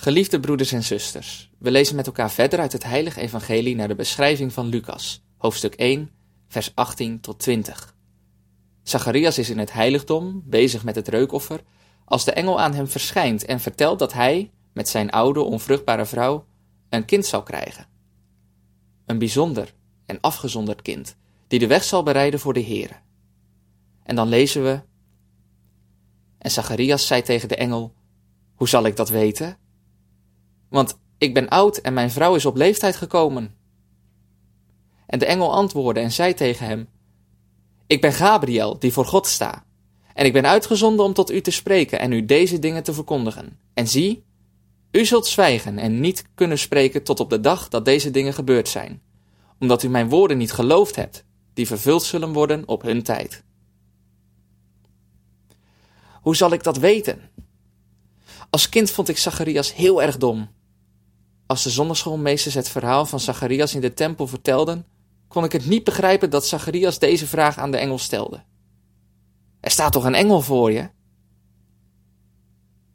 Geliefde broeders en zusters, we lezen met elkaar verder uit het Heilige Evangelie naar de beschrijving van Lucas, hoofdstuk 1, vers 18 tot 20. Zacharias is in het heiligdom, bezig met het reukoffer, als de engel aan hem verschijnt en vertelt dat hij, met zijn oude, onvruchtbare vrouw, een kind zal krijgen. Een bijzonder en afgezonderd kind, die de weg zal bereiden voor de Here. En dan lezen we. En Zacharias zei tegen de engel: Hoe zal ik dat weten? Want ik ben oud en mijn vrouw is op leeftijd gekomen. En de engel antwoordde en zei tegen hem: Ik ben Gabriel, die voor God sta. En ik ben uitgezonden om tot u te spreken en u deze dingen te verkondigen. En zie, u zult zwijgen en niet kunnen spreken tot op de dag dat deze dingen gebeurd zijn, omdat u mijn woorden niet geloofd hebt, die vervuld zullen worden op hun tijd. Hoe zal ik dat weten? Als kind vond ik Zacharias heel erg dom. Als de zondagschoolmeesters het verhaal van Zacharias in de tempel vertelden, kon ik het niet begrijpen dat Zacharias deze vraag aan de engel stelde. Er staat toch een engel voor je?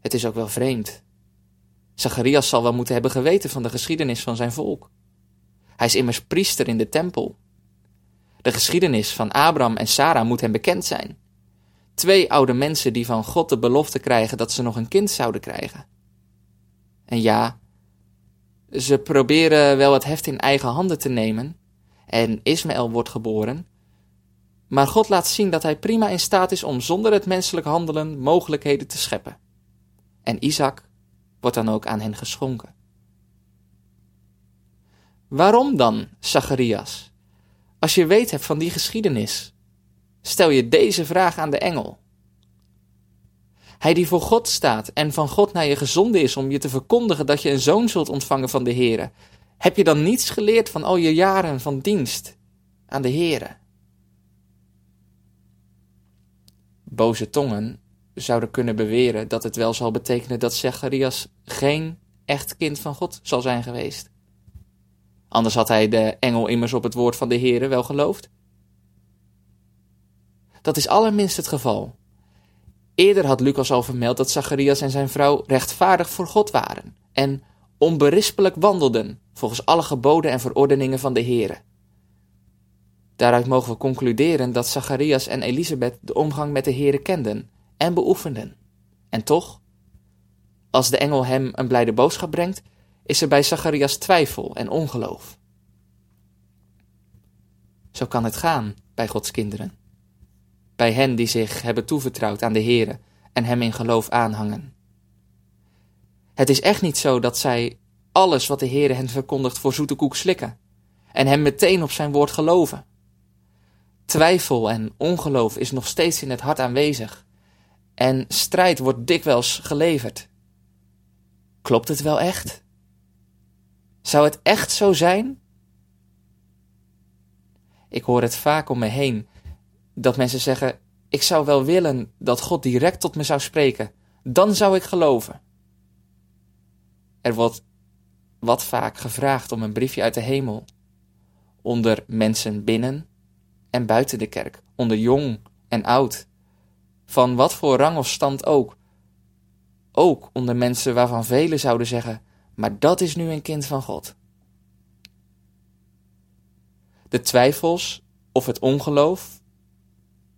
Het is ook wel vreemd. Zacharias zal wel moeten hebben geweten van de geschiedenis van zijn volk. Hij is immers priester in de tempel. De geschiedenis van Abraham en Sarah moet hem bekend zijn. Twee oude mensen die van God de belofte krijgen dat ze nog een kind zouden krijgen. En ja, ze proberen wel het heft in eigen handen te nemen, en Ismaël wordt geboren, maar God laat zien dat hij prima in staat is om zonder het menselijk handelen mogelijkheden te scheppen. En Isaac wordt dan ook aan hen geschonken. Waarom dan, Zacharias? Als je weet hebt van die geschiedenis, stel je deze vraag aan de engel. Hij die voor God staat en van God naar je gezonden is om je te verkondigen dat je een zoon zult ontvangen van de Heere. Heb je dan niets geleerd van al je jaren van dienst aan de Heere? Boze tongen zouden kunnen beweren dat het wel zal betekenen dat Zacharias geen echt kind van God zal zijn geweest. Anders had hij de engel immers op het woord van de Heere wel geloofd. Dat is allerminst het geval. Eerder had Lucas al vermeld dat Zacharias en zijn vrouw rechtvaardig voor God waren en onberispelijk wandelden volgens alle geboden en verordeningen van de Heere. Daaruit mogen we concluderen dat Zacharias en Elisabeth de omgang met de Heere kenden en beoefenden. En toch, als de engel hem een blijde boodschap brengt, is er bij Zacharias twijfel en ongeloof. Zo kan het gaan bij Gods kinderen bij hen die zich hebben toevertrouwd aan de Heere en hem in geloof aanhangen. Het is echt niet zo dat zij alles wat de Heere hen verkondigt voor zoete koek slikken en hem meteen op zijn woord geloven. Twijfel en ongeloof is nog steeds in het hart aanwezig en strijd wordt dikwijls geleverd. Klopt het wel echt? Zou het echt zo zijn? Ik hoor het vaak om me heen dat mensen zeggen: Ik zou wel willen dat God direct tot me zou spreken. Dan zou ik geloven. Er wordt wat vaak gevraagd om een briefje uit de hemel. Onder mensen binnen en buiten de kerk, onder jong en oud, van wat voor rang of stand ook. Ook onder mensen waarvan velen zouden zeggen: Maar dat is nu een kind van God. De twijfels of het ongeloof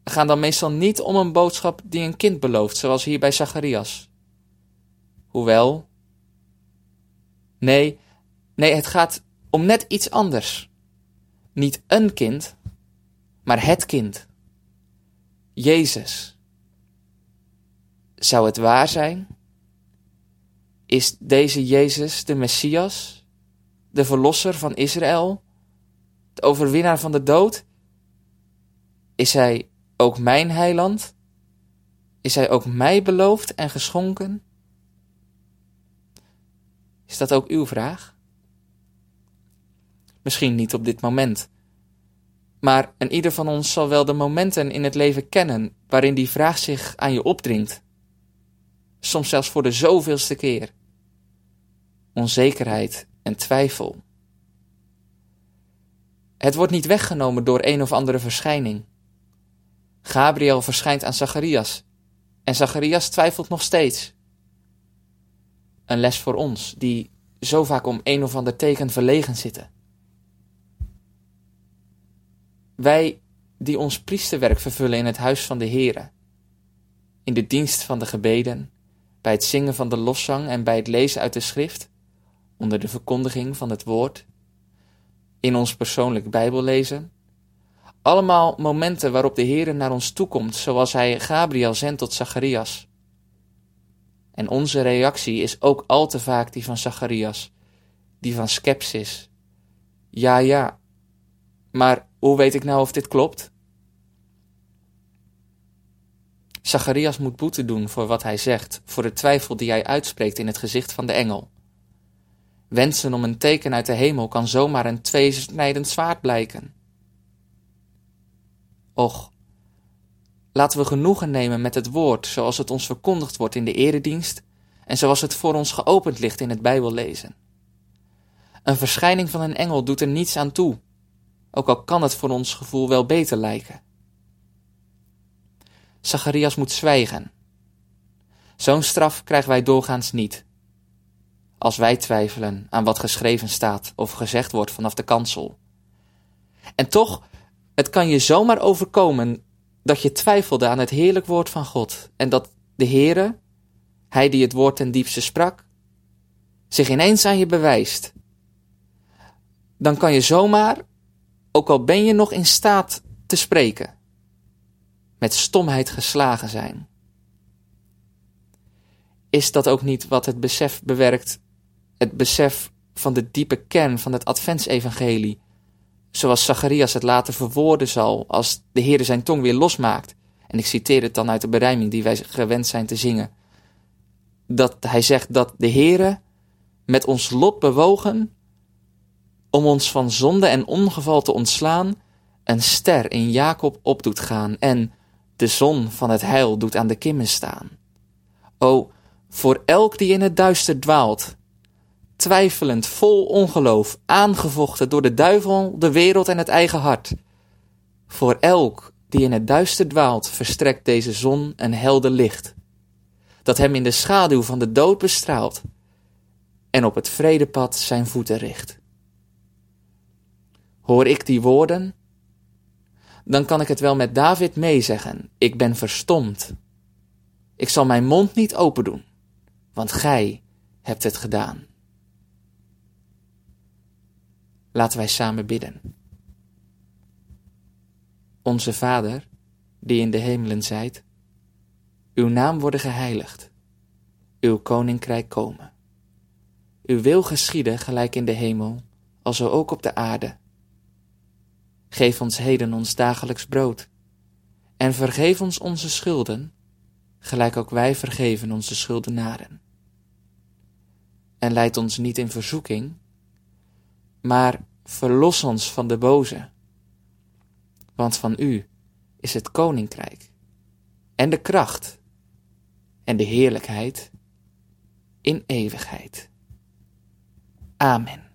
gaan dan meestal niet om een boodschap die een kind belooft, zoals hier bij Zacharias. Hoewel. Nee, nee, het gaat om net iets anders. Niet een kind, maar het kind. Jezus. Zou het waar zijn? Is deze Jezus de Messias, de Verlosser van Israël, de overwinnaar van de dood? Is hij ook mijn heiland? Is hij ook mij beloofd en geschonken? Is dat ook uw vraag? Misschien niet op dit moment. Maar een ieder van ons zal wel de momenten in het leven kennen waarin die vraag zich aan je opdringt. Soms zelfs voor de zoveelste keer. Onzekerheid en twijfel. Het wordt niet weggenomen door een of andere verschijning. Gabriel verschijnt aan Zacharias en Zacharias twijfelt nog steeds. Een les voor ons die zo vaak om een of ander teken verlegen zitten. Wij die ons priesterwerk vervullen in het huis van de Here, in de dienst van de gebeden, bij het zingen van de loszang en bij het lezen uit de schrift, onder de verkondiging van het woord, in ons persoonlijk Bijbellezen. Allemaal momenten waarop de Heer naar ons toekomt, zoals hij Gabriel zendt tot Zacharias. En onze reactie is ook al te vaak die van Zacharias, die van sceptisch. Ja, ja, maar hoe weet ik nou of dit klopt? Zacharias moet boete doen voor wat hij zegt, voor de twijfel die hij uitspreekt in het gezicht van de engel. Wensen om een teken uit de hemel kan zomaar een tweesnijdend zwaard blijken. Och, laten we genoegen nemen met het woord zoals het ons verkondigd wordt in de eredienst en zoals het voor ons geopend ligt in het Bijbellezen. Een verschijning van een engel doet er niets aan toe, ook al kan het voor ons gevoel wel beter lijken. Zacharias moet zwijgen. Zo'n straf krijgen wij doorgaans niet. Als wij twijfelen aan wat geschreven staat of gezegd wordt vanaf de kansel. En toch, het kan je zomaar overkomen dat je twijfelde aan het heerlijk woord van God en dat de Heere, Hij die het woord ten diepste sprak, zich ineens aan je bewijst. Dan kan je zomaar, ook al ben je nog in staat te spreken, met stomheid geslagen zijn. Is dat ook niet wat het besef bewerkt, het besef van de diepe kern van het Adventsevangelie, zoals Zacharias het later verwoorden zal als de Heer zijn tong weer losmaakt? En ik citeer het dan uit de berijming die wij gewend zijn te zingen. Dat hij zegt dat de Heere met ons lot bewogen om ons van zonde en ongeval te ontslaan, een ster in Jacob op doet gaan en de zon van het heil doet aan de kimmen staan. O, voor elk die in het duister dwaalt, twijfelend, vol ongeloof, aangevochten door de duivel, de wereld en het eigen hart. Voor elk die in het duister dwaalt, verstrekt deze zon een helder licht, dat hem in de schaduw van de dood bestraalt en op het vredepad zijn voeten richt. Hoor ik die woorden, dan kan ik het wel met David meezeggen. Ik ben verstomd. Ik zal mijn mond niet open doen, want gij hebt het gedaan. Laten wij samen bidden. Onze Vader, die in de hemelen zijt, uw naam worden geheiligd, uw koninkrijk komen. Uw wil geschieden gelijk in de hemel, alzo ook op de aarde. Geef ons heden ons dagelijks brood. En vergeef ons onze schulden, gelijk ook wij vergeven onze schuldenaren. En leid ons niet in verzoeking, maar verlos ons van de boze. Want van u is het koninkrijk, en de kracht, en de heerlijkheid in eeuwigheid. Amen.